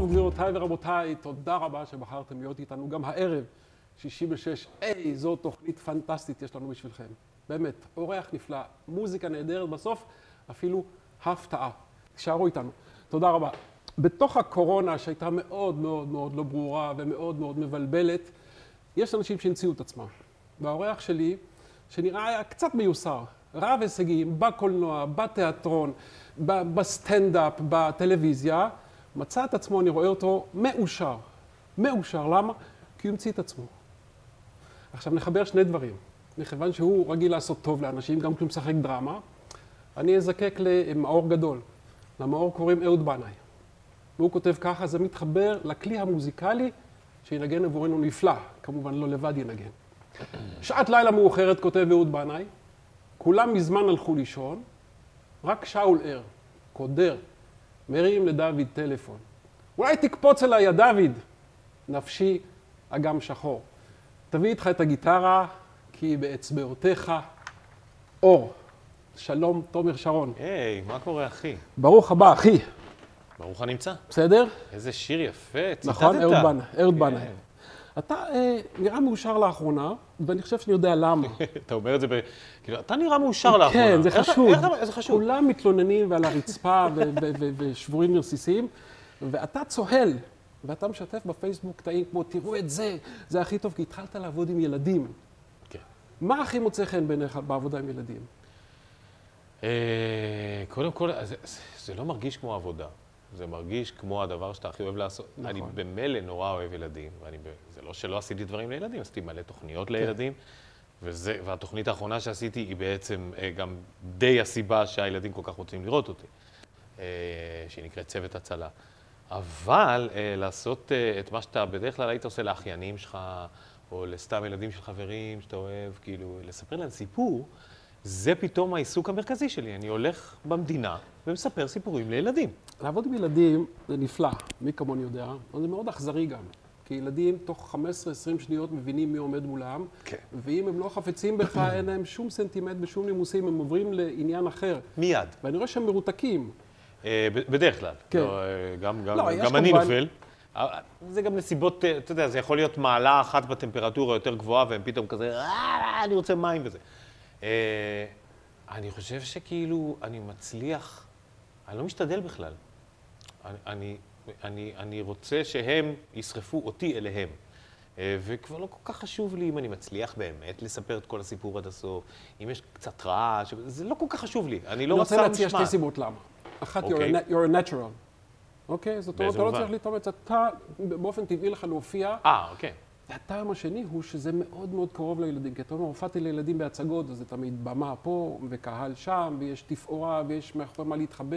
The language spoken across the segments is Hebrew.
טוב, גבירותיי ורבותיי, תודה רבה שבחרתם להיות איתנו גם הערב, שישי בשש. זו תוכנית פנטסטית יש לנו בשבילכם. באמת, אורח נפלא, מוזיקה נהדרת, בסוף אפילו הפתעה. תישארו איתנו. תודה רבה. בתוך הקורונה, שהייתה מאוד מאוד מאוד לא ברורה ומאוד מאוד מבלבלת, יש אנשים שהמציאו את עצמם. והאורח שלי, שנראה היה קצת מיוסר, רב הישגים, בקולנוע, בתיאטרון, בסטנדאפ, בטלוויזיה, מצא את עצמו, אני רואה אותו מאושר. מאושר, למה? כי הוא המציא את עצמו. עכשיו נחבר שני דברים. מכיוון שהוא רגיל לעשות טוב לאנשים, גם כשהוא משחק דרמה, אני אזדקק למאור גדול. למאור קוראים אהוד בנאי. והוא כותב ככה, זה מתחבר לכלי המוזיקלי שינגן עבורנו נפלא, כמובן לא לבד ינגן. שעת לילה מאוחרת, כותב אהוד בנאי, כולם מזמן הלכו לישון, רק שאול ער, קודר, מרים לדוד טלפון. אולי תקפוץ אליי, יא דוד, נפשי אגם שחור. תביא איתך את הגיטרה, כי באצבעותיך אור. שלום, תומר שרון. היי, מה קורה, אחי? ברוך הבא, אחי. ברוך הנמצא. בסדר? איזה שיר יפה, ציטטת. נכון, אהוד בנאי. אהוד כן. אתה אה, נראה מאושר לאחרונה, ואני חושב שאני יודע למה. אתה אומר את זה ב... כאילו, אתה נראה מאושר לאחרונה. כן, זה איך- חשוב. איך אתה- זה חשוב. כולם מתלוננים ועל הרצפה ושבורים רסיסים, ואתה צוהל, ואתה משתף בפייסבוק קטעים כמו, תראו את זה, זה הכי טוב, כי התחלת לעבוד עם ילדים. כן. מה הכי מוצא חן בעיניך בעבודה עם ילדים? אה, קודם כל, זה, זה לא מרגיש כמו עבודה. זה מרגיש כמו הדבר שאתה הכי אוהב לעשות. נכון. אני במילא נורא אוהב ילדים, ואני, זה לא שלא עשיתי דברים לילדים, עשיתי מלא תוכניות לילדים, וזה, והתוכנית האחרונה שעשיתי היא בעצם אה, גם די הסיבה שהילדים כל כך רוצים לראות אותי, אה, שהיא נקראת צוות הצלה. אבל אה, לעשות את מה שאתה בדרך כלל היית עושה לאחיינים שלך, או לסתם ילדים של חברים שאתה אוהב, כאילו, לספר להם סיפור, זה פתאום העיסוק המרכזי שלי. אני הולך במדינה ומספר סיפורים לילדים. לעבוד עם ילדים זה נפלא, מי כמוני יודע, אבל זה מאוד אכזרי גם. כי ילדים תוך 15-20 שניות מבינים מי עומד מולם, כן. ואם הם לא חפצים בך, אין להם שום סנטימנט ושום נימוסים, הם עוברים לעניין אחר. מיד. ואני רואה שהם מרותקים. אה, בדרך כלל. כן. לא, אה, גם, גם, לא, גם אני כמובן- נופל. אה, זה גם נסיבות, אה, אתה יודע, זה יכול להיות מעלה אחת בטמפרטורה יותר גבוהה, והם פתאום כזה, "אה, אני רוצה מים וזה. אה, אני חושב שכאילו, אני מצליח, אני לא משתדל בכלל. אני, אני, אני, אני רוצה שהם ישרפו אותי אליהם. אה, וכבר לא כל כך חשוב לי אם אני מצליח באמת לספר את כל הסיפור עד הסוף, אם יש קצת רעש, זה לא כל כך חשוב לי. אני לא רוצה להציע. שתי סיבות למה. אחת, you're אוקיי. a na- you're a natural. אוקיי? זאת אומרת, אתה לא? צריך להתאמץ, אתה באופן טבעי לך להופיע. אה, אוקיי. והטעם השני הוא שזה מאוד מאוד קרוב לילדים, כי אתה אומר, הופעתי לילדים בהצגות, אז זה תמיד במה פה, וקהל שם, ויש תפאורה, ויש מאחורי מה להתחבא,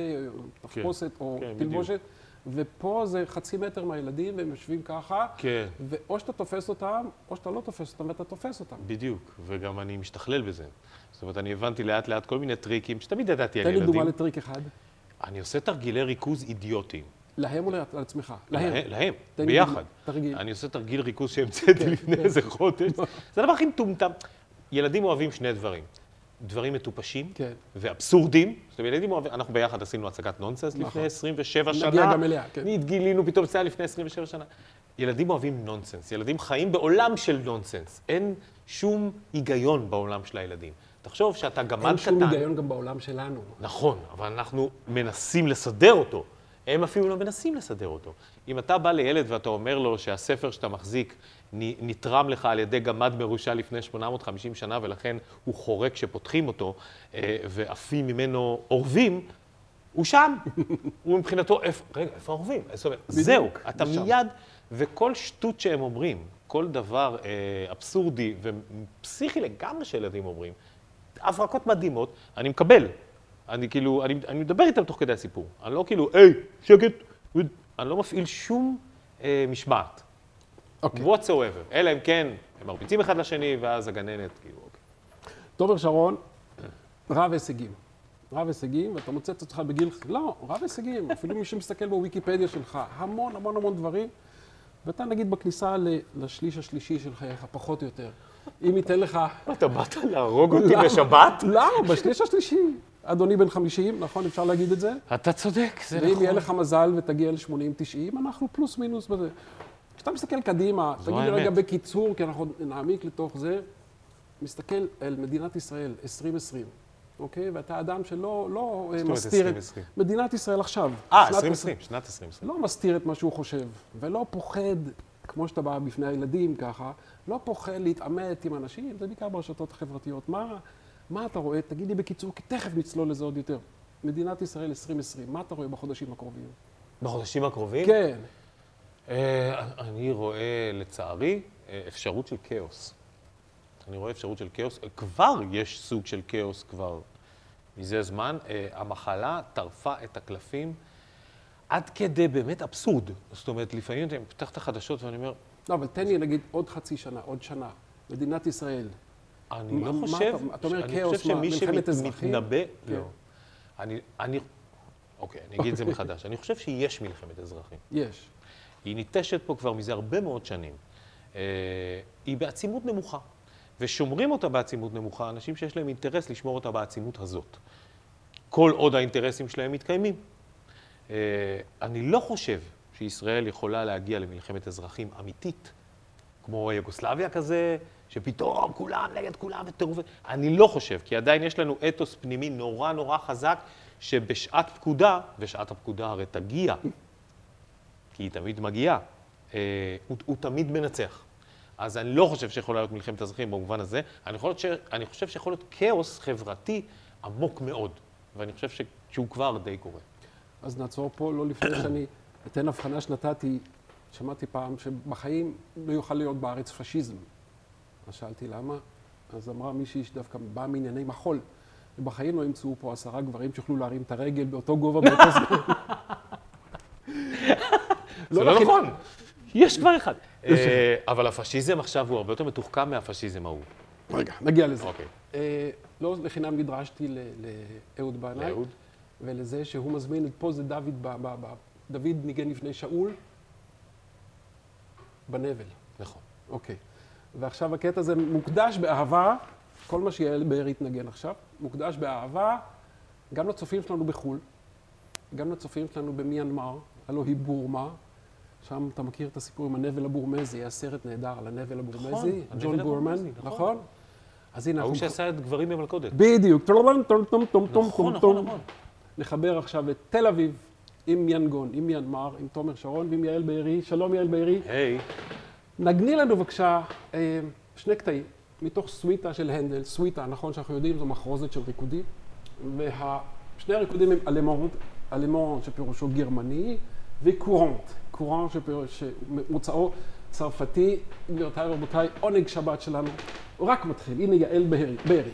תחפושת או כן, תלבושת, ופה זה חצי מטר מהילדים, והם יושבים ככה, כן. ואו שאתה תופס אותם, או שאתה לא תופס אותם, ואתה תופס אותם. בדיוק, וגם אני משתכלל בזה. זאת אומרת, אני הבנתי לאט לאט כל מיני טריקים שתמיד ידעתי על תן לי ילדים. דוגמה לטריק אחד. אני עושה תרגילי ריכוז אידיוטיים. להם או לעצמך? להם. להם, ביחד. תרגיל. אני עושה תרגיל ריכוז שהמצאתי כן, לפני כן. איזה חודש. זה הדבר הכי מטומטם. ילדים אוהבים שני דברים. דברים מטופשים כן. ואבסורדים. זאת אומרת, ילדים אוהבים, אנחנו ביחד עשינו הצגת נונסנס נכון. לפני 27 שנה. נגיע גם אליה, כן. גילינו פתאום זה היה לפני 27 שנה. ילדים אוהבים נונסנס. ילדים חיים בעולם של נונסנס. אין שום היגיון בעולם של הילדים. תחשוב שאתה גמל קטן. אין שום היגיון גם בעולם שלנו. נכון, אבל אנחנו מנסים לסדר אותו. הם אפילו לא מנסים לסדר אותו. אם אתה בא לילד ואתה אומר לו שהספר שאתה מחזיק נתרם לך על ידי גמד מרושע לפני 850 שנה, ולכן הוא חורק כשפותחים אותו, אה, ועפים ממנו אורבים, הוא שם. הוא מבחינתו, איפה, רגע, איפה האורבים? זאת אומרת, זהו, אתה. מיד, וכל שטות שהם אומרים, כל דבר אה, אבסורדי ופסיכי לגמרי שילדים אומרים, הברקות מדהימות, אני מקבל. אני כאילו, אני, אני מדבר איתם תוך כדי הסיפור. אני לא כאילו, היי, שקט, אני לא מפעיל שום אה, משמעת. אוקיי. whatsoever. אלא אם כן, הם מרביצים אחד לשני, ואז הגננת, כאילו, אוקיי. תומר שרון, רב הישגים. רב הישגים, ואתה מוצא את עצמך בגיל... לא, רב הישגים. אפילו מי שמסתכל בוויקיפדיה שלך, המון המון המון דברים. ואתה נגיד בכניסה לשליש השלישי של חייך, פחות או יותר. אם ייתן לך... אתה באת להרוג אותי בשבת? למה? בשליש השלישי. אדוני בן 50, נכון? אפשר להגיד את זה? אתה צודק, זה ואם נכון. יהיה לך מזל ותגיע ל-80-90, אנחנו פלוס מינוס בזה. כשאתה מסתכל קדימה, תגיד לי. רגע בקיצור, כי אנחנו נעמיק לתוך זה, מסתכל על מדינת ישראל 2020, אוקיי? ואתה אדם שלא לא אה, מסתיר את... 2020? מדינת ישראל עכשיו. אה, שנת 2020, שנת 2020. לא מסתיר את מה שהוא חושב, ולא פוחד, כמו שאתה בא בפני הילדים ככה, לא פוחד להתעמת עם אנשים, זה בעיקר ברשתות החברתיות. מה, מה אתה רואה? תגיד לי בקיצור, כי תכף נצלול לזה עוד יותר. מדינת ישראל 2020, מה אתה רואה בחודשים הקרובים? בחודשים הקרובים? כן, אה, אני רואה, לצערי, אה, אפשרות של כאוס. אני רואה אפשרות של כאוס. כבר יש סוג של כאוס כבר מזה זמן. אה, המחלה טרפה את הקלפים עד כדי באמת אבסורד. זאת אומרת, לפעמים אני פותח את החדשות ואני אומר, לא, אבל תן לי נגיד עוד חצי שנה, עוד שנה. מדינת ישראל, אני מה- לא חושב, אתה- אתה אומר כאוס, מה, מלחמת אזרחים? שמתנבא, כן. לא. אני, אני, אוקיי, אני אגיד את זה מחדש. אני חושב שיש מלחמת אזרחים. יש. היא ניטשת פה כבר מזה הרבה מאוד שנים. אה, היא בעצימות נמוכה, ושומרים אותה בעצימות נמוכה אנשים שיש להם אינטרס לשמור אותה בעצימות הזאת. כל עוד האינטרסים שלהם מתקיימים. אה, אני לא חושב שישראל יכולה להגיע למלחמת אזרחים אמיתית, כמו יוגוסלביה כזה, שפתאום כולם נגד כולם וטירוף. אני לא חושב, כי עדיין יש לנו אתוס פנימי נורא נורא חזק, שבשעת פקודה, ושעת הפקודה הרי תגיע, כי היא תמיד מגיעה, אה, הוא, הוא תמיד מנצח. אז אני לא חושב שיכולה להיות מלחמת אזרחים במובן הזה, אני, להיות ש, אני חושב שיכול להיות כאוס חברתי עמוק מאוד, ואני חושב ש, שהוא כבר די קורה. אז נעצור פה, לא לפני שאני אתן הבחנה שנתתי, שמעתי פעם שבחיים לא יוכל להיות בארץ פשיזם. אז שאלתי למה, אז אמרה מישהי שדווקא באה מענייני מחול, ובחיים לא ימצאו פה עשרה גברים שיוכלו להרים את הרגל באותו גובה באותו זמן. זה לא לחינם. נכון, יש כבר אחד. אה, אבל הפשיזם עכשיו הוא הרבה יותר מתוחכם מהפשיזם ההוא. רגע, נגיע לזה. אוקיי. אה, לא לחינם נדרשתי לאהוד בנאי, לאהוד? ולזה שהוא מזמין את פה זה דוד, דוד ניגן לפני שאול בנבל. נכון. אוקיי. ועכשיו הקטע הזה מוקדש באהבה, כל מה שיעל בארי יתנגן עכשיו, מוקדש באהבה גם לצופים שלנו בחו"ל, גם לצופים שלנו במיינמר, הלוא היא בורמה. שם אתה מכיר את הסיפור עם הנבל הבורמזי, היה סרט נהדר על הנבל הבורמזי, הנבל ג'ון בורמן, הבורמזי, נכון. נכון? אז הנה, ההוא. שעשה את גברים במלכודת. בדיוק. נכון. נכון, נכון. נחבר עכשיו את תל אביב עם ינגון, עם מיינמר, עם תומר שרון ועם יעל בארי. שלום יעל בארי. היי, נגני לנו בבקשה אה, שני קטעים מתוך סוויטה של הנדל, סוויטה, נכון שאנחנו יודעים, זו מחרוזת של ריקודים, ושני הריקודים הם אלמונט, אלמונט שפירושו גרמני, וקורנט, קורנט שמוצאו צרפתי. גבירותיי ורבותיי, עונג שבת שלנו, הוא רק מתחיל, הנה יעל בארי.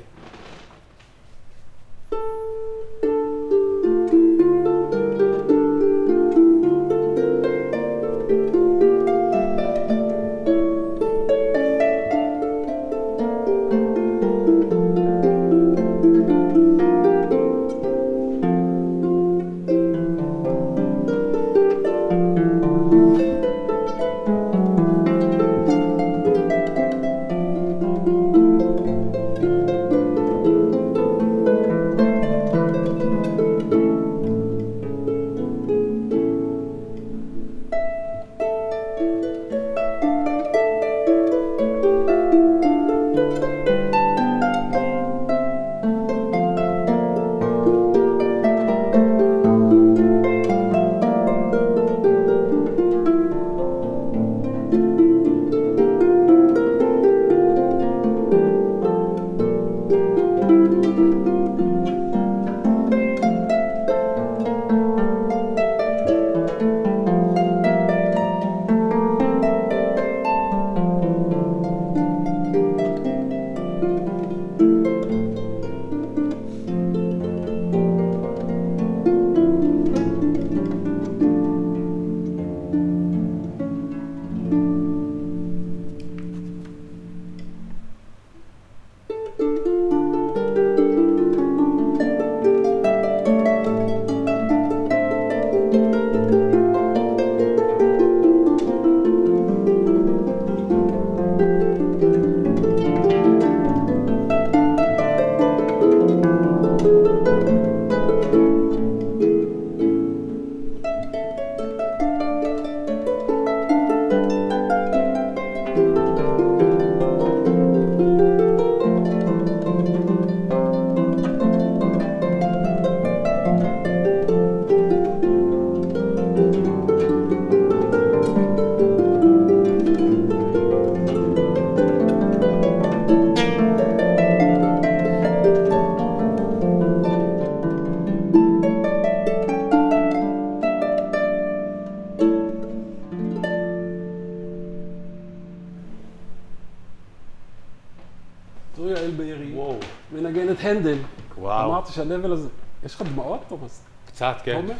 יואל בארי, וואו. מנגן את הנדל. וואו. אמרתי שהלבל הזה... יש לך דמעות, תומאס? קצת, כן. תומר?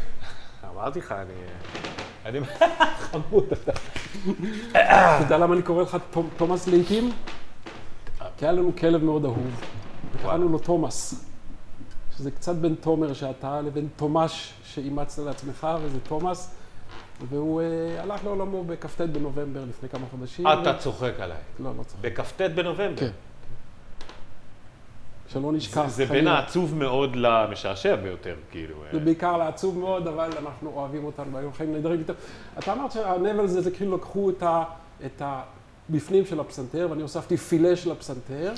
אמרתי לך, אני... אני... חמוד אתה. אתה יודע למה אני קורא לך תומאס לעיתים? כי היה לנו כלב מאוד אהוב, וקראנו לו תומאס. שזה קצת בין תומר שאתה לבין תומש שאימצת לעצמך, וזה תומאס. והוא אה, הלך לעולמו בכ"ט בנובמבר לפני כמה חודשים. אתה צוחק עליי. לא, לא צריך. בכ"ט בנובמבר. כן. שלא נשכח. זה בין חלילה. העצוב מאוד למשעשע ביותר, כאילו. אה, זה בעיקר לעצוב מאוד, אבל אנחנו אוהבים אותנו והיו חיים נהדרים איתם. אתה אמרת שהנבל זה, זה כאילו לקחו את, ה, את הבפנים של הפסנתר, ואני הוספתי פילה של הפסנתר,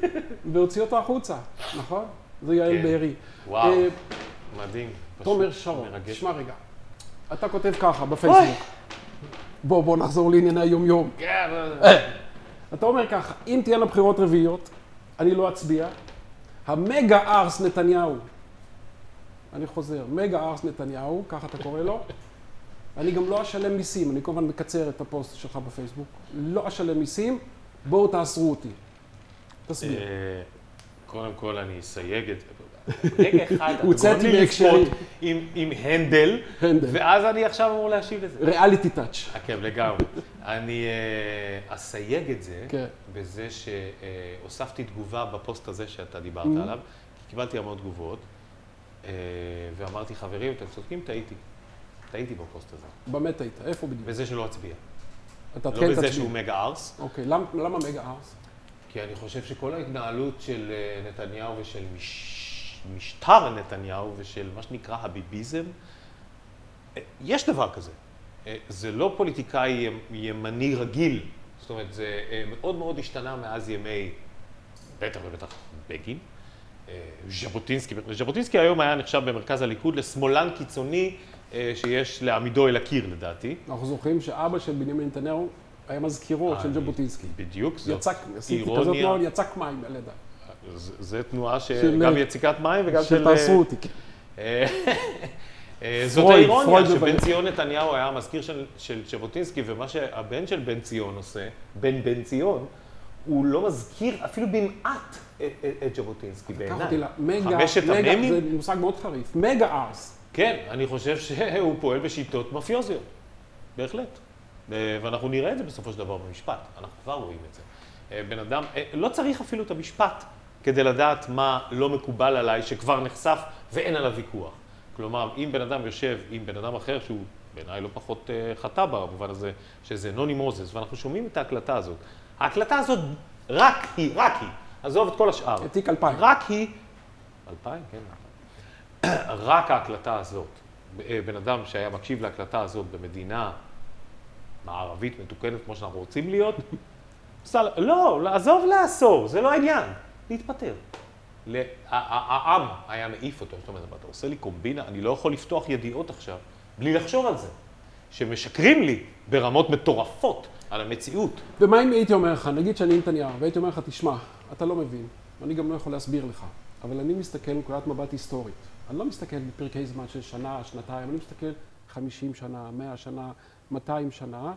והוציאו אותו החוצה, נכון? זה יעל כן. בארי. וואו, אה, מדהים. תומר שרון. תשמע רגע, אתה כותב ככה בפייסבוק. בוא, בוא נחזור לענייני היום-יום. כן, אתה אומר ככה, אם תהיינה בחירות רביעיות, אני לא אצביע. המגה ארס נתניהו, אני חוזר, מגה ארס נתניהו, ככה אתה קורא לו, אני גם לא אשלם מיסים, אני כמובן מקצר את הפוסט שלך בפייסבוק, לא אשלם מיסים, בואו תאסרו אותי. תסביר. אה, קודם כל אני אסייג את זה. רגע אחד, אתה גורם לי. לבכות עם עם הנדל, הנדל. ואז אני עכשיו אמור להשיב לזה. reality touch. אה, כן, לגמרי. אני אה, אסייג את זה כן. בזה שהוספתי תגובה בפוסט הזה שאתה דיברת Mm-hmm. עליו. קיבלתי המון תגובות, אה, ואמרתי, חברים, אתם צודקים, טעיתי. טעיתי בפוסט הזה. במה טעית? איפה בדיוק? בזה שלא אצביע. אתה לא כן בזה תצביע. שהוא מגה ערס, אוקיי, למ- למה מגה ערס? כי אני חושב שכל ההתנהלות של אה, נתניהו ושל מש... משטר נתניהו ושל מה שנקרא הביביזם, אה, יש דבר כזה. אה, זה לא פוליטיקאי ימ- ימני רגיל, זאת אומרת, זה מאוד מאוד השתנה מאז ימי, בטח ובטח בגין. ז'בוטינסקי, ז'בוטינסקי היום היה נחשב במרכז הליכוד לשמאלן קיצוני שיש להעמידו אל הקיר לדעתי. אנחנו זוכרים שאבא של בנימין נתניהו היה מזכירו אה, של ז'בוטינסקי. בדיוק, זאת יצק, עשיתי כזאת. נוהל, יצק מים על ידה. זו תנועה שגם יציקת מים וגם של... שתאסרו אותי. כן. אה, אה, זאת האירוניה, שבן. ציון נתניהו היה המזכיר של, של ז'בוטינסקי, ומה שהבן של בן ציון עושה, בן בן ציון, הוא לא מזכיר אפילו במעט את, ז'בוטינסקי בעיניי. חמשת מגה, המ"מים? זה מושג מאוד חריף, מגה ארס. כן, אני חושב שהוא פועל בשיטות מאפיוזיות, בהחלט. אה, ואנחנו נראה את זה בסופו של דבר במשפט, אנחנו כבר רואים את זה. אה, בן אדם, אה, לא צריך אפילו את המשפט כדי לדעת מה לא מקובל עליי, שכבר נחשף ואין עליו ויכוח. כלומר, אם בן אדם יושב עם בן אדם אחר, שהוא בעיניי לא פחות חטא במובן הזה, שזה נוני מוזס, ואנחנו שומעים את ההקלטה הזאת. ההקלטה הזאת, רק היא, רק היא, עזוב את כל השאר. תיק 2000. רק היא, אלפיים, כן, רק ההקלטה הזאת, בן אדם שהיה מקשיב להקלטה הזאת במדינה מערבית מתוקנת כמו שאנחנו רוצים להיות, סל... לא, עזוב לאסור, זה לא העניין, להתפטר. העם היה מעיף אותו, זאת אומרת, אתה עושה לי קומבינה, אני לא יכול לפתוח ידיעות עכשיו בלי לחשוב על זה, שמשקרים לי ברמות מטורפות על המציאות. ומה אם הייתי אומר לך, נגיד שאני נתניהו, והייתי אומר לך, תשמע, אתה לא מבין, אני גם לא יכול להסביר לך, אבל אני מסתכל מנקודת מבט היסטורית. אני לא מסתכל בפרקי זמן של שנה, שנתיים, אני מסתכל 50 שנה, 100 שנה, 200 שנה.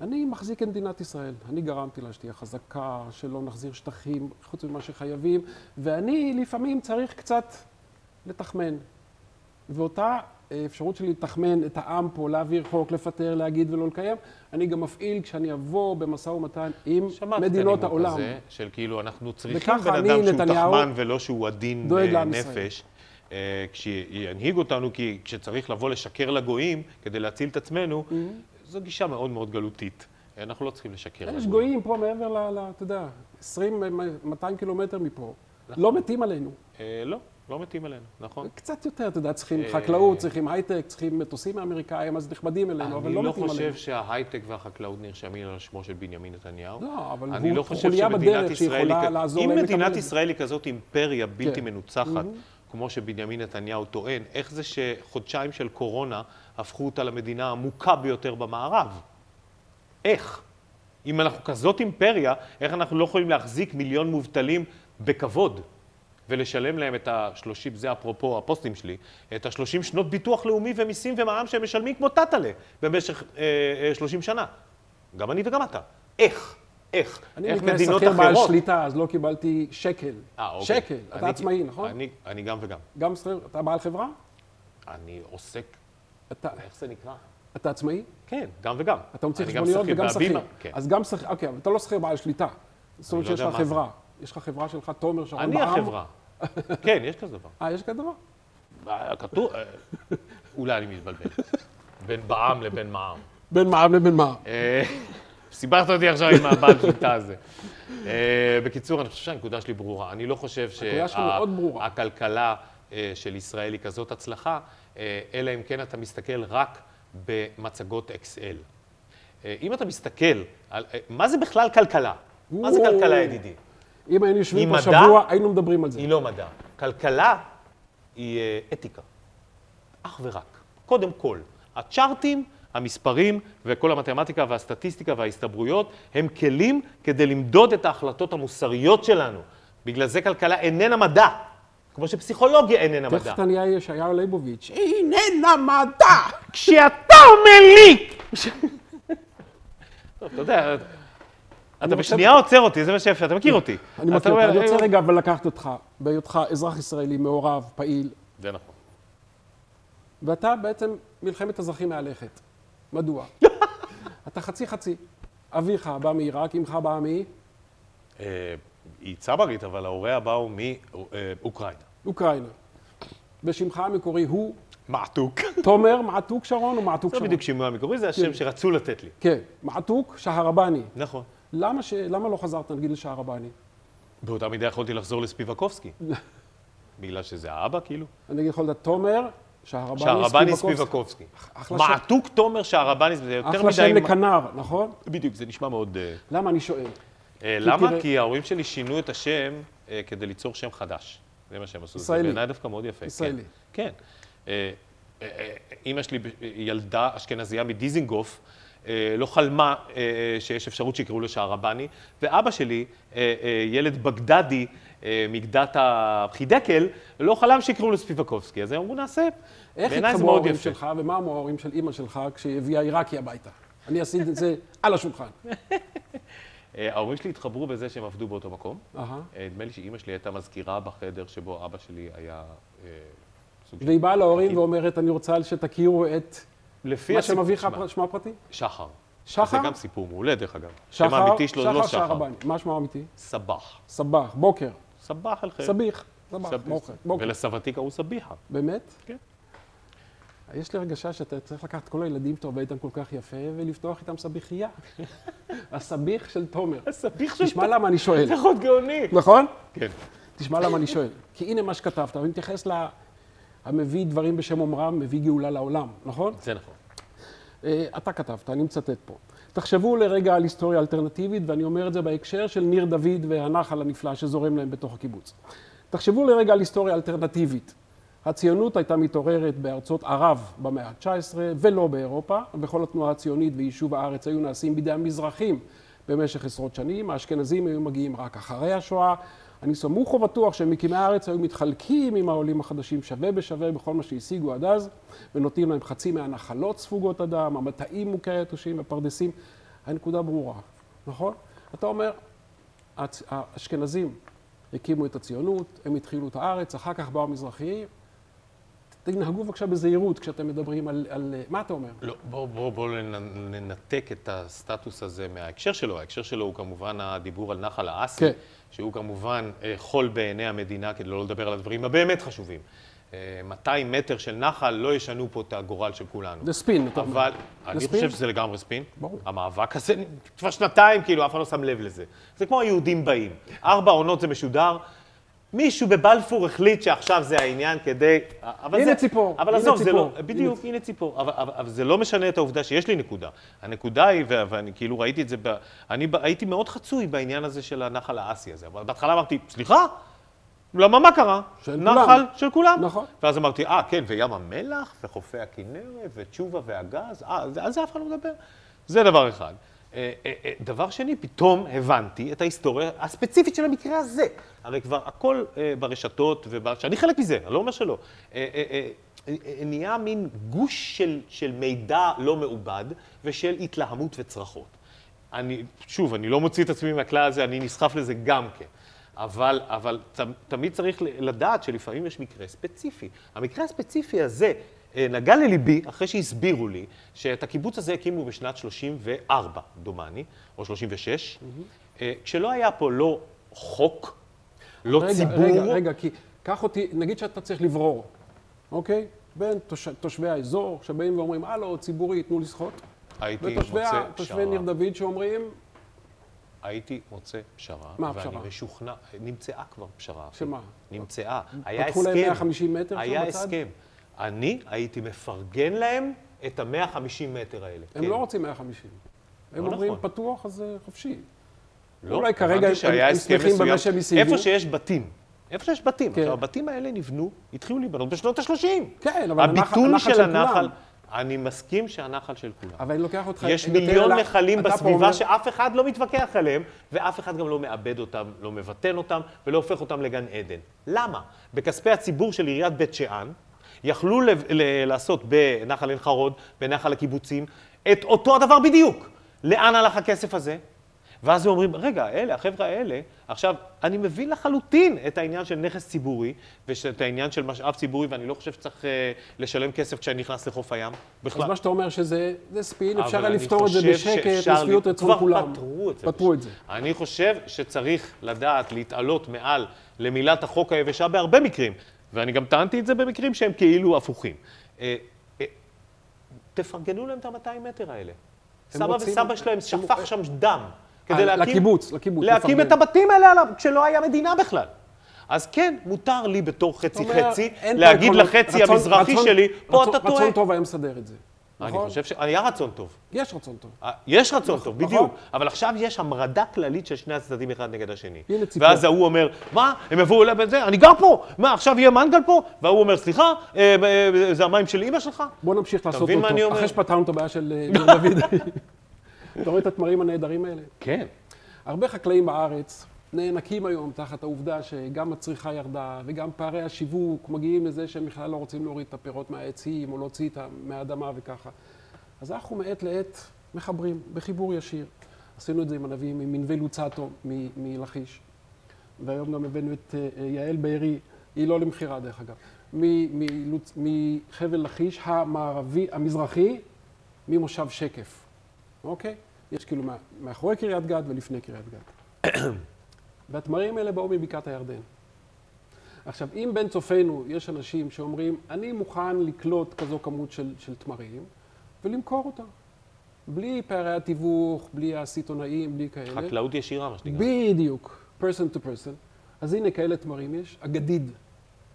אני מחזיק את מדינת ישראל. אני גרמתי לה שתהיה חזקה, שלא נחזיר שטחים חוץ ממה שחייבים, ואני לפעמים צריך קצת לתחמן. ואותה אה, אפשרות שלי לתחמן את העם פה, להעביר חוק, לפטר, להגיד ולא לקיים, אני גם מפעיל כשאני אבוא במשא ומתן עם שמעתי מדינות את הנימוק העולם. הזה, של כאילו אנחנו צריכים בן אדם שהוא נתניהו, תחמן ולא שהוא עדין לעם ישראל. אה, כשינהיג אותנו, כי כשצריך לבוא לשקר לגויים כדי להציל את עצמנו, Mm-hmm. זו גישה מאוד מאוד גלותית. אנחנו לא צריכים לשקר לגויים. יש גויים פה מעבר ל... אתה יודע, 20, 200 קילומטר מפה. לא מתים עלינו. אה, לא, לא מתים עלינו, נכון? קצת יותר, אתה יודע, צריכים אה, חקלאות, צריכים הייטק, צריכים מטוסים האמריקאים, אז נכבדים אלינו, אבל אני לא לא מתים עלינו. חושב שההייטק והחקלאות נרשמים על שמו של בנימין נתניהו. לא, אבל אני הוא לא חושב חוליה בדרך. שיכולה לעזור אם להם מדינת לקבל את זה. ישראל היא כזאת אימפריה בלתי כן. מנוצחת, כמו שבנימין נתניהו טוען, איך זה שחודשיים של קורונה הפכו אותה למדינה המוכה ביותר במערב? איך? אם אנחנו כזאת אימפריה, איך אנחנו לא יכולים להחזיק מיליון מובטלים בכבוד ולשלם להם את ה-30, זה אפרופו הפוסטים שלי, את ה-30 שנות ביטוח לאומי ומיסים ומע"מ שהם משלמים כמו טאטאלה במשך אה, אה, 30 שנה. גם אני וגם אתה. איך? איך? אני איך מדינות שכיר בעל אחרות... שליטה, אז לא קיבלתי שקל. אה, אוקיי. שקל, אתה אני- עצמאי, נכון? אני, אני גם וגם. גם שכיר, אתה בעל חברה? אני עוסק, אתה, איך זה נקרא? אתה עצמאי? כן, גם וגם. אתה מוציא אני חשבוניות וגם שכיר. כן. אז גם שכיר, אוקיי, אבל אתה לא שכיר בעל שליטה. זאת אומרת לא שיש לך. חברה. יש לך חברה שלך, תומר שרון אני בע"מ? החברה. כן, יש כזה דבר. אה, יש כזה דבר? אה, כתוב, אה, אולי אני מתבלבל. בין בע"מ לבין מע"מ. בין מע"מ לבין מע"מ. אה, סיבכת אותי עכשיו עם הבעל שליטה הזה. אה, בקיצור, אני חושב שהנקודה שלי ברורה. אני לא חושב. שהכלכלה של ישראל היא כזאת הצלחה, אה, אלא אם כן אתה מסתכל רק במצגות אקסל. אה, אם אתה מסתכל על... אה, מה זה בכלל כלכלה? מה זה. כלכלה, ידידי? אם היינו יושבים היא פה מדע? שבוע, היינו מדברים על זה. היא לא מדע. כלכלה היא אה, אתיקה. אך ורק. קודם כל, הצ'ארטים, המספרים וכל המתמטיקה והסטטיסטיקה וההסתברויות הם כלים כדי למדוד את ההחלטות המוסריות שלנו. בגלל זה כלכלה איננה מדע, כמו שפסיכולוגיה איננה מדע. תכף אתה נהיה ישעיהו ליבוביץ'. איננה מדע! כשאתה אומר לי... טוב, אתה יודע, אתה רוצה- בשנייה עוצר אותי, זה מה שיפה, אתה מכיר אותי. אני אתה מכיר אותך, אני רוצה אה, רגע אבל לקחת אותך, בהיותך אזרח ישראלי מעורב, פעיל, זה נכון. ואתה בעצם מלחמת אזרחים מהלכת. מדוע? אתה חצי חצי. אביך בא מעיראק, אמך באה אה, היא צברית, אבל ההוריה באו מאוקראינה. מאוקראינה. ושמך המקורי הוא מעתוק. תומר מעתוק שרון או מעתוק זה שרון? בדיוק שימוע המקורי, זה השם שרצו לתת לי. כן, מעתוק שהרבני. נכון. למה, ש... למה לא חזרת נגיד לשהרבני? באותה מידה יכולתי לחזור לספיבקובסקי. בגלל שזה האבא, כאילו? אני אגיד לך תומר, שהרבני שהרבני ספיבקובסקי. אחלה. מעתוק תומר שהרבני, זה יותר אחלה מדי... שם לכנר, נכון? בדיוק, זה נשמע מאוד... אה, למה אני שואל? אה, למה? כי ההורים שלי שינו את השם אה, כדי ליצור שם חדש. זה מה שהם עשו. ישראלי. זה בעיניי דווקא מאוד יפה. ישראלי. כן. כן. אימא שלי, ילדה אשכנזייה מדיזינגוף, לא חלמה שיש אפשרות שיקראו לו שערבני, ואבא שלי, ילד בגדדי מגדת החידקל, לא חלם שיקראו לו ספיבקובסקי. אז הם אמרו, נעשה. איך התחברו מאוד ההורים. שלך, ומה אמרו ההורים של אימא שלך כשהיא הביאה עיראקי הביתה? אני עשיתי את זה על השולחן. אה, ההורים שלי התחברו בזה שהם עבדו באותו מקום. אה, נדמה לי שאימא שלי הייתה מזכירה בחדר שבו אבא שלי היה אה, סוג של... והיא באה להורים ואומרת, אני רוצה שתכירו את לפי מה שם אביך, שמו הפרטי? שחר. שחר? זה גם סיפור מעולה, דרך אגב. השם שחר, האמיתי שלו זה לא שחר שחר. שהרבני. מה שמו האמיתי? סבח. סבח, בוקר, סבח על חיר. סביח, סבח, בוקר. ולסבתי קראו סביחה. באמת? כן. יש לי הרגשה שאתה צריך לקחת כל הילדים שאתה עובד איתם כל כך יפה ולפתוח איתם סביחייה. הסביח של תומר. הסביח של... תשמע למה אני שואל, זה עוד גאוני. נכון? כן. תשמע למה אני שואל. כי הנה מה שכתבת, ואני מתייחס ל... המביא דברים בשם אומרם, מביא גאולה לעולם, נכון? זה נכון. אה, אתה כתבת, אני מצטט פה. תחשבו לרגע על היסטוריה אלטרנטיבית, ואני אומר את זה בהקשר של ניר דוד והנחל הנפלא שזורם להם בתוך הקיבוץ. תחשבו לרגע על היסטוריה אלטרנטיבית. הציונות הייתה מתעוררת בארצות ערב במאה ה-19 ולא באירופה, וכל התנועה הציונית ויישוב הארץ היו נעשים בידי המזרחים במשך עשרות שנים, האשכנזים היו מגיעים רק אחרי השואה. אני סמוך ובטוח שמקימי הארץ היו מתחלקים עם העולים החדשים שווה בשווה בכל מה שהשיגו עד אז, ונותנים להם חצי מהנחלות ספוגות אדם, המטעים מוכי היתושים, הפרדסים. הנקודה ברורה, נכון? אתה אומר, האשכנזים הקימו את הציונות, הם התחילו את הארץ, אחר כך באו המזרחיים. תנהגו בבקשה בזהירות כשאתם מדברים על, על... מה אתה אומר? לא, בואו בוא, בוא ננ- ננתק את הסטטוס הזה מההקשר שלו. ההקשר שלו הוא כמובן הדיבור על נחל האסי, כן. שהוא כמובן אה, חול בעיני המדינה, כדי לא לדבר על הדברים הבאמת חשובים. אה, 200 מטר של נחל לא ישנו פה את הגורל של כולנו. זה ספין, אתה אומר. אבל אני ספין? חושב שזה לגמרי ספין. ברור. המאבק הזה, כבר שנתיים, כאילו, אף אחד לא שם לב לזה. זה כמו היהודים באים. ארבע עונות זה משודר. מישהו בבלפור החליט שעכשיו זה העניין כדי... אבל הנה זה, ציפור, אבל הנה עזוב, זה ציפור. לא... בדיוק, הנה ציפור. אבל, אבל, אבל זה לא משנה את העובדה שיש לי נקודה. הנקודה היא, ו- ואני כאילו ראיתי את זה, ב, אני ב- הייתי מאוד חצוי בעניין הזה של הנחל האסי הזה. אבל בהתחלה אמרתי, סליחה? למה, מה קרה? של נחל כולם. של כולם. נכון. ואז אמרתי, אה, כן, וים המלח, וחופי הכנרת, ותשובה והגז, אה, על זה אף אחד לא מדבר. זה דבר אחד. אה, אה, אה, דבר שני, פתאום הבנתי את ההיסטוריה הספציפית של המקרה הזה. הרי כבר הכל ברשתות, שאני חלק מזה, אני לא אומר שלא. נהיה מין גוש של, של מידע לא מעובד ושל התלהמות וצרחות. אני, שוב, אני לא מוציא את עצמי מהכלל הזה, אני נסחף לזה גם כן. אבל, אבל תמיד צריך לדעת שלפעמים יש מקרה ספציפי. המקרה הספציפי הזה נגע לליבי אחרי שהסבירו לי שאת הקיבוץ הזה הקימו בשנת 34, דומני, או 36, mm-hmm. כשלא היה פה לא חוק, לא רגע, ציבור. רגע, רגע, כי קח אותי, נגיד שאתה צריך לברור, אוקיי? בין תוש, תושבי האזור שבאים ואומרים, הלו, ציבורי, תנו לשחות. הייתי ותושבי מוצא ה- תושבי ניר פשרה. דוד שאומרים, הייתי מוצא פשרה. מה הפשרה? ואני משוכנע, נמצאה כבר פשרה. שמה? נמצאה. היה פתחו להם הסכם. 150 מטר שם היה? הסכם. אני הייתי מפרגן להם את ה-150 מטר האלה. הם כן. לא רוצים 150. הם לא אומרים, נכון. פתוח, אז אה, חופשי. לא, אולי כרגע הם- הם שמחים במה. שהם השיגו. איפה שיש בתים. איפה שיש בתים. כן. עכשיו, הבתים האלה נבנו, התחילו להיבנות בשנות ה-30. כן, אבל הנחל- הביטול הנחל של של הנחל. אני מסכים שהנחל של כולם. אבל אני לוקח אותך... יש מיליון ל- נחלים בסביבה אומר- שאף אחד לא מתווכח עליהם, ואף אחד גם לא מאבד אותם, לא מבטן אותם, ולא הופך אותם לגן עדן. למה? בכספי הציבור של עיריית בית שאן, יכלו ל- ל- לעשות בנחל עין חרוד, בנחל הקיבוצים, את אותו הדבר בדיוק. לאן הלך הכסף הזה? ואז הם אומרים, רגע, אלה, החבר'ה האלה, עכשיו, אני מבין לחלוטין את העניין של נכס ציבורי, ואת העניין של משאב ציבורי, ואני לא חושב שצריך אה, לשלם כסף כשאני נכנס לחוף הים. בכלל. אז מה שאתה אומר שזה זה ספין, אפשר היה לפתור את זה בשקט, לשביעות ל- רצון כבר כולם. פתרו את זה. פתרו את זה. אני חושב שצריך לדעת להתעלות מעל למילת החוק היבשה בהרבה מקרים, ואני גם טענתי את זה במקרים שהם כאילו הפוכים. אה, אה, תפרגנו להם את ה-200 מטר האלה. סבא וסבא שלהם הם- שפך שם דם. כדי אה, להקים... לקיבוץ, לקיבוץ, להקים. את הבתים האלה עליו, כשלא היה מדינה בכלל. אז כן, מותר לי בתור חצי זאת אומרת, חצי, אין פה להגיד. לחצי המזרחי שלי, פה אתה טועה. רצון טוב היה מסדר את זה. אני נכון? חושב שהיה רצון טוב. יש רצון טוב. אה, יש רצון טוב, נכון. בדיוק. אבל עכשיו יש המרדה כללית של שני הצדדים אחד נגד השני. הנה ציפור. ואז ההוא אומר, מה, הם יבואו אליי בזה, אני גר פה, מה, עכשיו יהיה מנגל פה? וההוא אומר, סליחה, אה, אה, זה המים של אימא שלך? בוא נמשיך לעשות אותו. אומר? אחרי שפתרנו את הבעיה של דוד. אתה רואה את התמרים הנהדרים האלה? כן. הרבה חקלאים בארץ נאנקים היום תחת העובדה שגם הצריכה ירדה וגם פערי השיווק מגיעים לזה שהם בכלל לא רוצים להוריד את הפירות מהעצים או להוציא אותם מהאדמה וככה. אז אנחנו מעת לעת מחברים בחיבור ישיר. עשינו את זה עם הנביאים, עם מנווה לוצטו מלכיש. והיום גם הבאנו את אה, אה, יעל בארי, היא לא למכירה דרך אגב, מחבל לכיש המערבי, המזרחי, ממושב שקף, אוקיי? יש כאילו מאחורי קריית גת ולפני קריית גת. והתמרים האלה באו מבקעת הירדן. עכשיו, אם בין צופינו יש אנשים שאומרים, אני מוכן לקלוט כזו כמות של, של תמרים ולמכור אותה. בלי פערי התיווך, בלי הסיטונאים, בלי כאלה. חקלאות ישירה, מה שנקרא. בדיוק, person to person. אז הנה כאלה תמרים יש, הגדיד,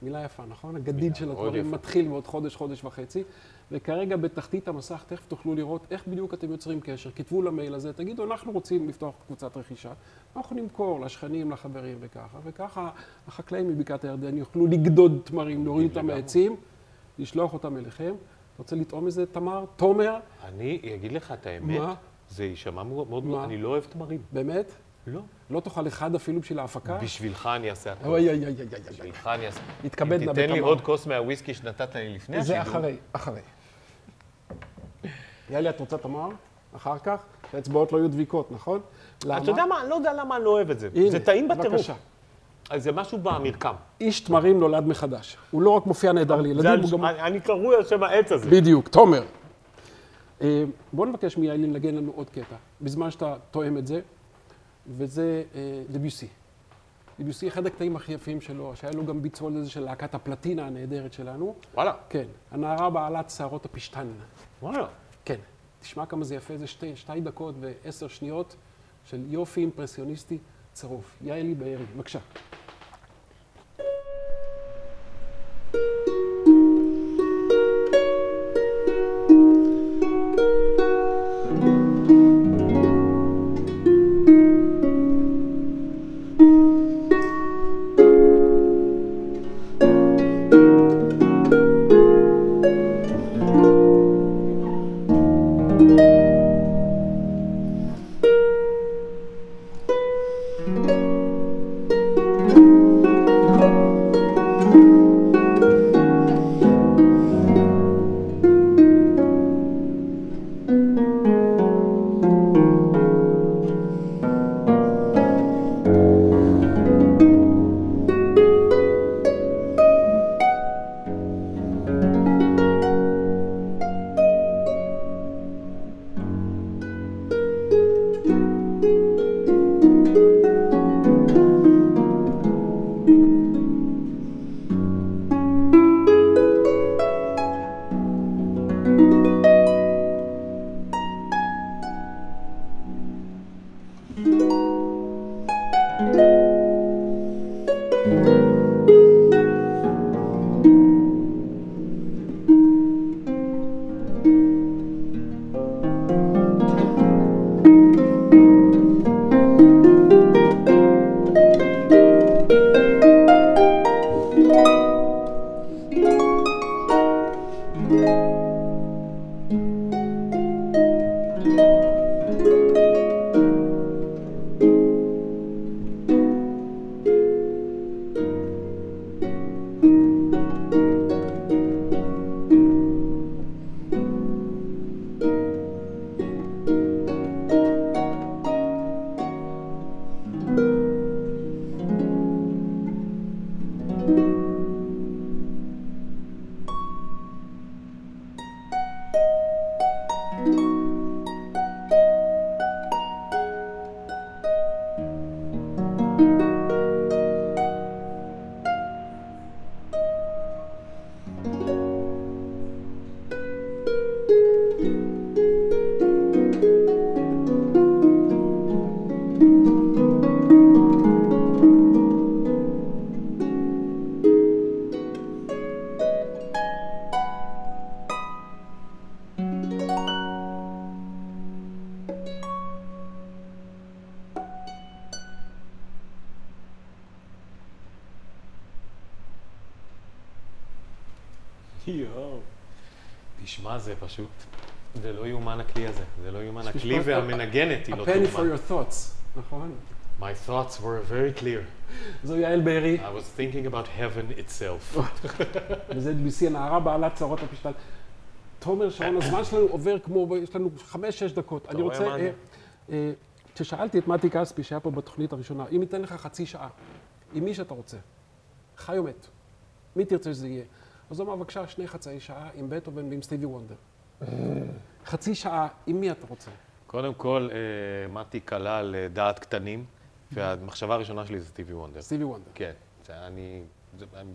מילה יפה, נכון? הגדיד של יפה. מתחיל בעוד חודש, חודש וחצי, וכרגע בתחתית המסך תכף תוכלו לראות איך בדיוק אתם יוצרים קשר. כתבו למייל הזה, תגידו, אנחנו רוצים לפתוח קבוצת רכישה, אנחנו נמכור לשכנים, לחברים וככה, וככה החקלאים מבקעת הירדן יוכלו לגדוד תמרים, להוריד אותם. מהעצים, לשלוח אותם אליכם. רוצה לטעום איזה תמר? תומר, אני אגיד לך את האמת, מה? זה יישמע מאוד, מאוד- מה? אני לא אוהב תמרים. באמת? לא. לא תאכל אחד אפילו בשביל ההפקה? בשבילך אני אעשה הכל. אוי, אוי, אוי, אוי, אוי. בשבילך אני אעשה. יתכבד נא אם תיתן לי. עוד כוס מהוויסקי שנתת לי לפני השידור. זה אחרי, אחרי. יאללה, את רוצה תמר? אחר כך? שהאצבעות לא יהיו דביקות, נכון? למה? אתה יודע מה, אני לא יודע למה אני לא אוהב את זה. זה טעים בטירוף. אז זה משהו במרקם. איש תמרים נולד מחדש. הוא לא רק מופיע נהדר לילדים, הוא גם... אני- קרוי על שם העץ הזה. בדיוק, תומר. אה, בואו נבקש מיעלי לנגן לנו עוד קטע, בזמן שאתה תואם את זה, וזה אה, דביוסי. דביוסי, אחד הקטעים הכי יפים שלו, שהיה לו גם ביצוע לזה של להקת הפלטינה הנהדרת שלנו. וואלה. כן, הנערה בעלת שערות הפשתן. וואלה. כן, תשמע כמה זה יפה, זה שתי, שתי דקות ועשר שניות של יופי אימפרסיוניסטי צרוף. יעלי בארי, בבקשה. פשוט, זה לא יאומן הכלי הזה. זה לא יאומן. הכלי והמנגנת היא A לא penny for תאומן. your thoughts, נכון? My thoughts were very clear. זו יעל בארי, I was thinking about heaven itself. וזה BC, הנערה בעלת צרות הפשטן. תומר, שעון הזמן שלנו עובר כמו, יש לנו חמש-שש דקות. אני רוצה, אה? אה, כששאלתי את מתי כספי, שהיה פה בתוכנית הראשונה, אם ניתן לך חצי שעה, עם מי שאתה רוצה, חי או מת, מי תרצה שזה יהיה? אז הוא אמר, בבקשה, שני חצאי שעה עם בטהובן ועם סטיבי וונדר. חצי שעה, עם מי אתה רוצה? קודם כל, אה, מתי כלל אה, דעת קטנים, והמחשבה הראשונה שלי זה סטיבי וונדר. סטיבי וונדר. כן, אני,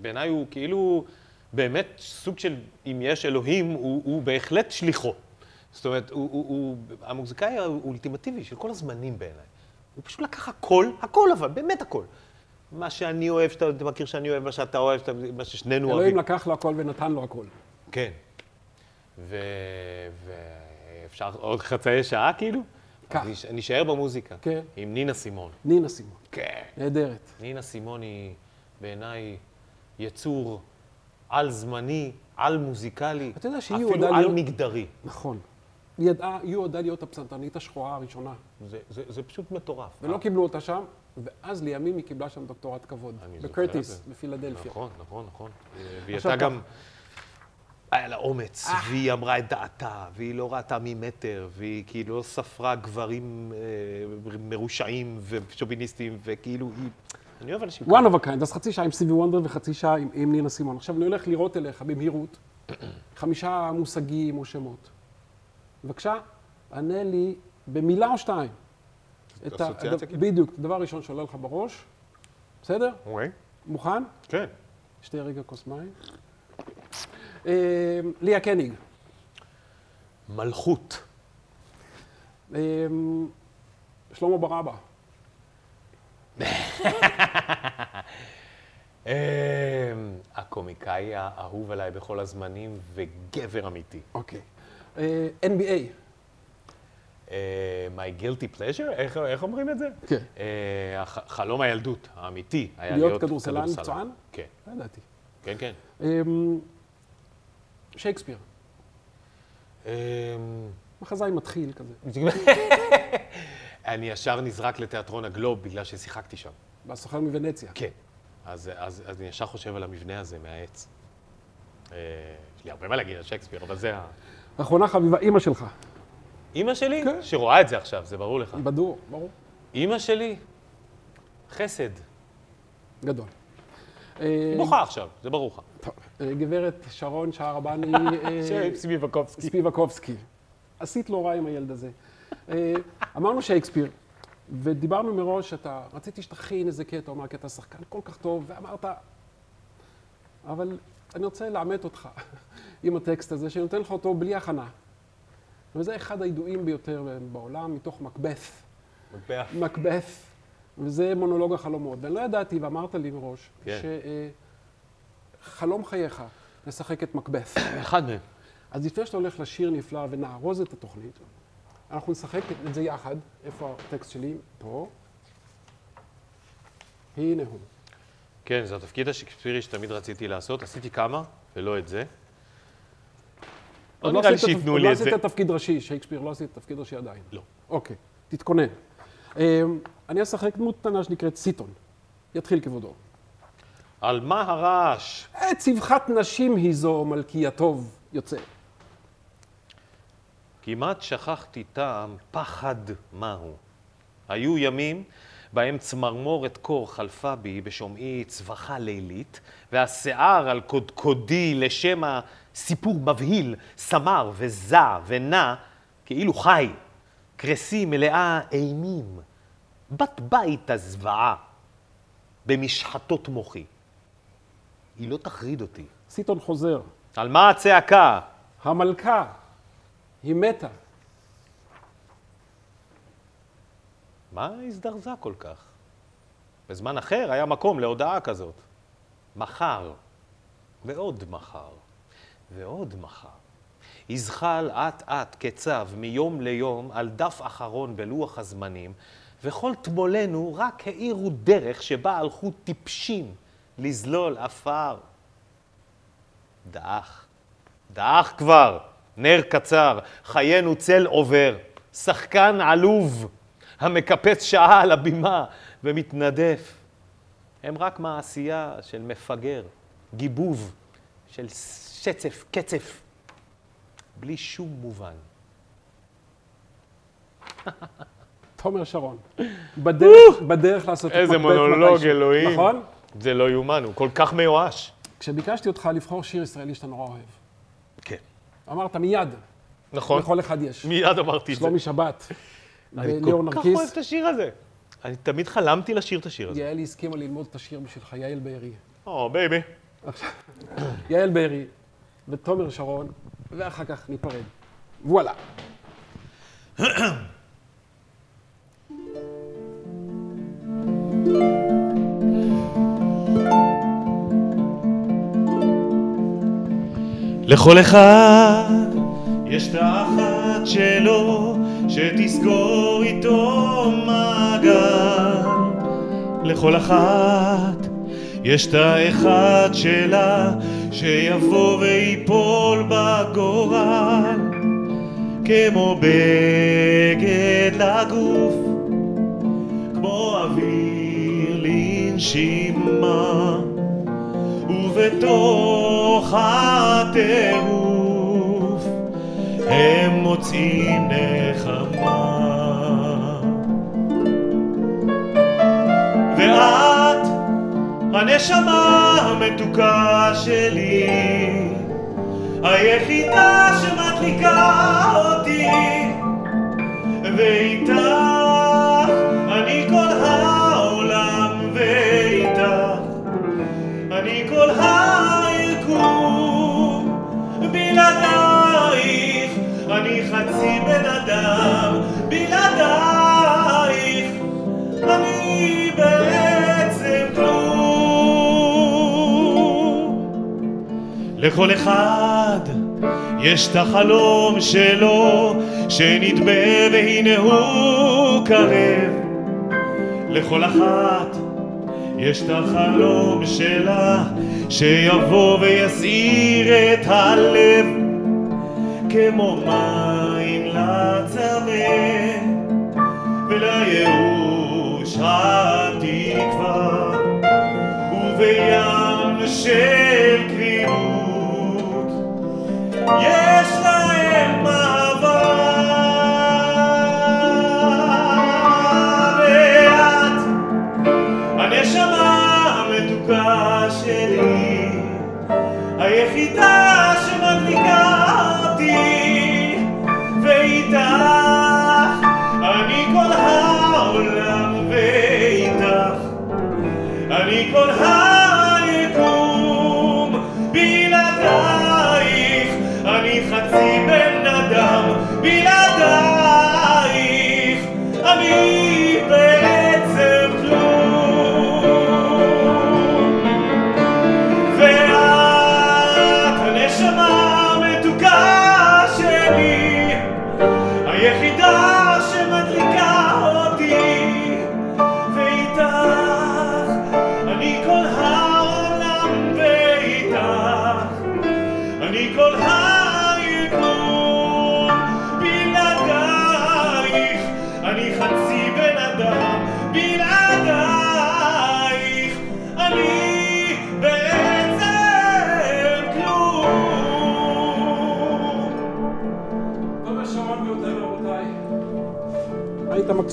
בעיניי הוא כאילו באמת סוג של, אם יש אלוהים, הוא, הוא בהחלט שליחו. זאת אומרת, הוא, הוא, הוא המוזיקאי האולטימטיבי של כל הזמנים בעיניי. הוא פשוט לקח הכל, הכל אבל, באמת הכל. מה שאני אוהב, שאתה אתה מכיר שאני אוהב, מה שאתה אוהב, שאתה, מה ששנינו אלוהים אוהבים. לקח לו הכל ונתן לו הכל. כן. ו... ואפשר עוד חצאי שעה כאילו? כך. אז נישאר במוזיקה. כן. עם נינה סימון. נינה סימון. כן. נהדרת. נינה סימון היא בעיניי יצור על-זמני, על-מוזיקלי, אפילו יודעה להיות- על-מגדרי. נכון. היא ידעה, היא ידעה להיות הפסנתרנית השחורה הראשונה. זה, זה, זה פשוט מטורף. ולא קיבלו אותה שם, ואז לימים היא קיבלה שם דוקטורט כבוד. בקרטיס. בפילדלפיה. נכון, נכון, נכון. והיא הייתה. גם... היה לה אומץ, אה. והיא אמרה את דעתה, והיא לא ראתה ממטר, והיא כאילו לא ספרה גברים אה, מרושעים ושוביניסטים, וכאילו היא... אני אוהב אנשים one of a kind, אז חצי שעה עם סטיבי וונדר וחצי שעה עם, עם נינה סימון. עכשיו אני הולך לראות אליך במהירות חמישה מושגים או שמות. בבקשה, ענה לי במילה או שתיים. את ה- אסוציאציה כאילו? בדיוק, הדבר הראשון שעולה לך בראש. בסדר? אוקיי. מוכן? כן. שתי רגע כוס מים. אה, ליה קניג. מלכות. אה, שלמה ברבא. אמ, הקומיקאי האהוב עליי בכל הזמנים וגבר אמיתי. אוקיי. אה, NBA. אה, My guilty pleasure? איך, איך אומרים את זה? כן. אה, הח- חלום הילדות האמיתי היה להיות להיות כדורסלן מקצוען? כן, לא ידעתי. כן, כן. שייקספיר. אמ, מחזאי מתחיל כזה. אני ישר נזרק לתיאטרון הגלוב בגלל ששיחקתי שם. והסוחר מוונציה. כן. אז, אז, אז אני ישר חושב על המבנה הזה מהעץ. אה, יש לי הרבה מה להגיד על שייקספיר, אבל זה ה... אחרונה חביבה, אימא שלך. אימא שלי, כן. שרואה את זה עכשיו, זה ברור לך. בדור, ברור. אימא שלי, חסד. גדול. היא בוכה עכשיו, זה ברור לך. טוב, אה, גברת שרון שערבני אה, סביבקובסקי. ספיבקובסקי. עשית לא רע עם הילד הזה. אה, אמרנו שייקספיר, ודיברנו מראש שאתה, רציתי שתכין איזה קטע, אמר קטע שחקן כל כך טוב, ואמרת, אבל אני רוצה לעמת אותך עם הטקסט הזה, שאני נותן לך אותו בלי הכנה. וזה אחד הידועים ביותר בעולם, מתוך מקבת. מקבץ. מקבת, וזה מונולוג החלומות. ואני לא ידעתי, ואמרת לי מראש, כן. שחלום חייך, לשחק את מקבת. אחד מהם. אז לפני שאתה הולך לשיר נפלא ונארוז את התוכנית, אנחנו נשחק את זה יחד. איפה הטקסט שלי? פה. הנה הוא. כן, זה התפקיד השקספירי שתמיד רציתי לעשות. עשיתי כמה, ולא את זה. לא עוד נראה לי עשית- שייתנו לי לא את זה. עשית תפקיד ראשי, שייקספיר לא עשית תפקיד ראשי עדיין. לא. אוקיי, תתכונן. אמ, אני אשחק דמות קטנה שנקראת סיטון. יתחיל כבודו. על מה הרעש? צווחת נשים היא זו, מלכי הטוב יוצא. כמעט שכחתי טעם פחד מהו. היו ימים בהם צמרמורת קור חלפה בי בשומעי צווחה לילית, והשיער על קודקודי לשם הסיפור מבהיל, סמר וזע ונע, כאילו חי, קרסי מלאה אימים, בת בית הזוועה, במשחטות מוחי. היא לא תחריד אותי. סיטון חוזר. על מה הצעקה? המלכה, היא מתה. מה הזדרזה כל כך? בזמן אחר היה מקום להודעה כזאת. מחר, ועוד מחר, ועוד מחר. יזחל אט-אט כצו מיום ליום על דף אחרון בלוח הזמנים, וכל תמולנו רק האירו דרך שבה הלכו טיפשים לזלול עפר. דעך, דעך כבר, נר קצר, חיינו צל עובר, שחקן עלוב, המקפץ שעה על הבימה ומתנדף. הם רק מעשייה של מפגר, גיבוב, של שצף, קצף, בלי שום מובן. תומר שרון. בדרך, בדרך לעשות איזה מונולוג. אלוהים. נכון? זה לא יאומן, הוא כל כך מיואש. כשביקשתי אותך לבחור שיר ישראלי שאתה נורא אוהב, כן. אמרת מיד, נכון, לכל אחד יש. מיד אמרתי את זה. שלומי שבת, אני וליאור כל כך נרקיס. אוהב את השיר הזה. אני תמיד חלמתי לשיר את השיר הזה. יעלי הסכימה ללמוד את השיר בשבילך, יעל בארי. או, baby. יעל בארי ותומר שרון, ואחר כך ניפרד. וואלה. לכל אחד יש את האחת שלו שתסגור איתו מעגל. לכל אחת יש את האחד שלה שיבוא ויפול בגורל כמו בגד לגוף, כמו אוויר לנשימה. ובתוך הטירוף הם מוצאים נחמה. ואת, הנשמה המתוקה שלי, היחידה שמדליקה אותי, ואיתך אני כל העולם ואיתך אני כל היקום, לכל אחד יש את החלום שלו, שנדמה והנה הוא קרב. לכל אחת יש את החלום שלה שיבוא ויסעיר את הלב כמו מים לצמא ולייאוש התקווה ובים של קרירות יש אני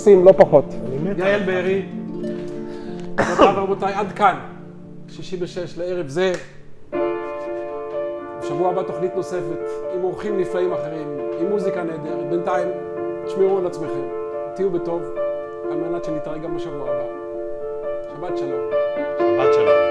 מקסים, לא פחות. יעל בארי. תודה רבותיי, עד כאן. שישי בשש לערב זה. בשבוע הבא תוכנית נוספת, עם אורחים נפלאים אחרים, עם מוזיקה נהדרת. בינתיים, תשמרו על עצמכם, תהיו בטוב, על מנת שנתראה גם בשבוע הבא. שבת שלום. שבת שלום.